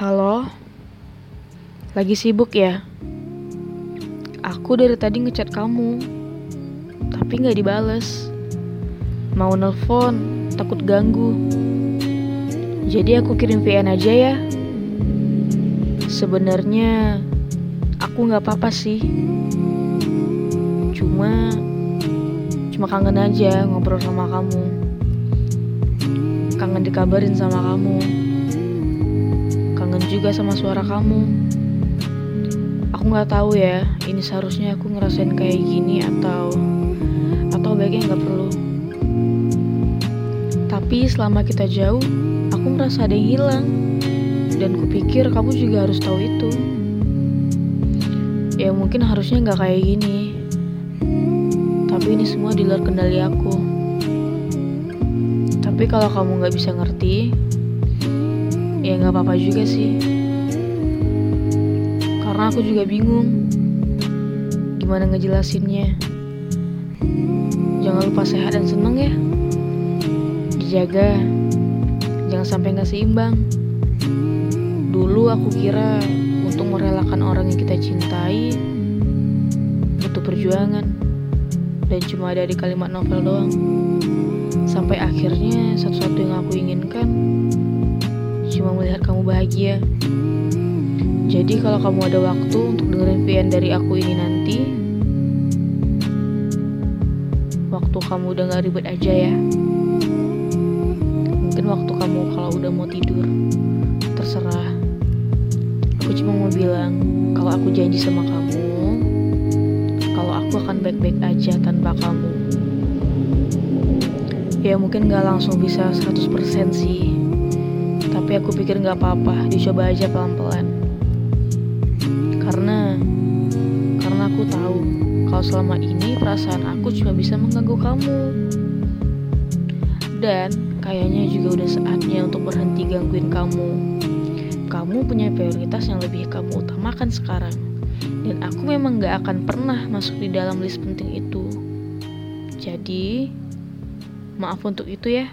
Halo, lagi sibuk ya? Aku dari tadi ngechat kamu, tapi nggak dibales. Mau nelpon, takut ganggu. Jadi aku kirim VN aja ya. Sebenarnya aku nggak apa-apa sih. Cuma, cuma kangen aja ngobrol sama kamu. Kangen dikabarin sama kamu juga sama suara kamu. Aku nggak tahu ya, ini seharusnya aku ngerasain kayak gini atau atau baiknya nggak perlu. Tapi selama kita jauh, aku merasa ada yang hilang dan kupikir kamu juga harus tahu itu. Ya mungkin harusnya nggak kayak gini, tapi ini semua di luar kendali aku. Tapi kalau kamu nggak bisa ngerti, ya nggak apa-apa juga sih. Karena aku juga bingung gimana ngejelasinnya. Jangan lupa sehat dan seneng ya. Dijaga. Jangan sampai nggak seimbang. Dulu aku kira untuk merelakan orang yang kita cintai butuh perjuangan. Dan cuma ada di kalimat novel doang. Sampai akhirnya satu-satu yang aku inginkan bahagia. Jadi kalau kamu ada waktu untuk dengerin VN dari aku ini nanti, waktu kamu udah gak ribet aja ya. Mungkin waktu kamu kalau udah mau tidur, terserah. Aku cuma mau bilang kalau aku janji sama kamu, kalau aku akan baik-baik aja tanpa kamu. Ya mungkin gak langsung bisa 100% sih tapi aku pikir nggak apa-apa dicoba aja pelan-pelan. Karena karena aku tahu kalau selama ini perasaan aku cuma bisa mengganggu kamu. Dan kayaknya juga udah saatnya untuk berhenti gangguin kamu. Kamu punya prioritas yang lebih kamu utamakan sekarang. Dan aku memang gak akan pernah masuk di dalam list penting itu. Jadi maaf untuk itu ya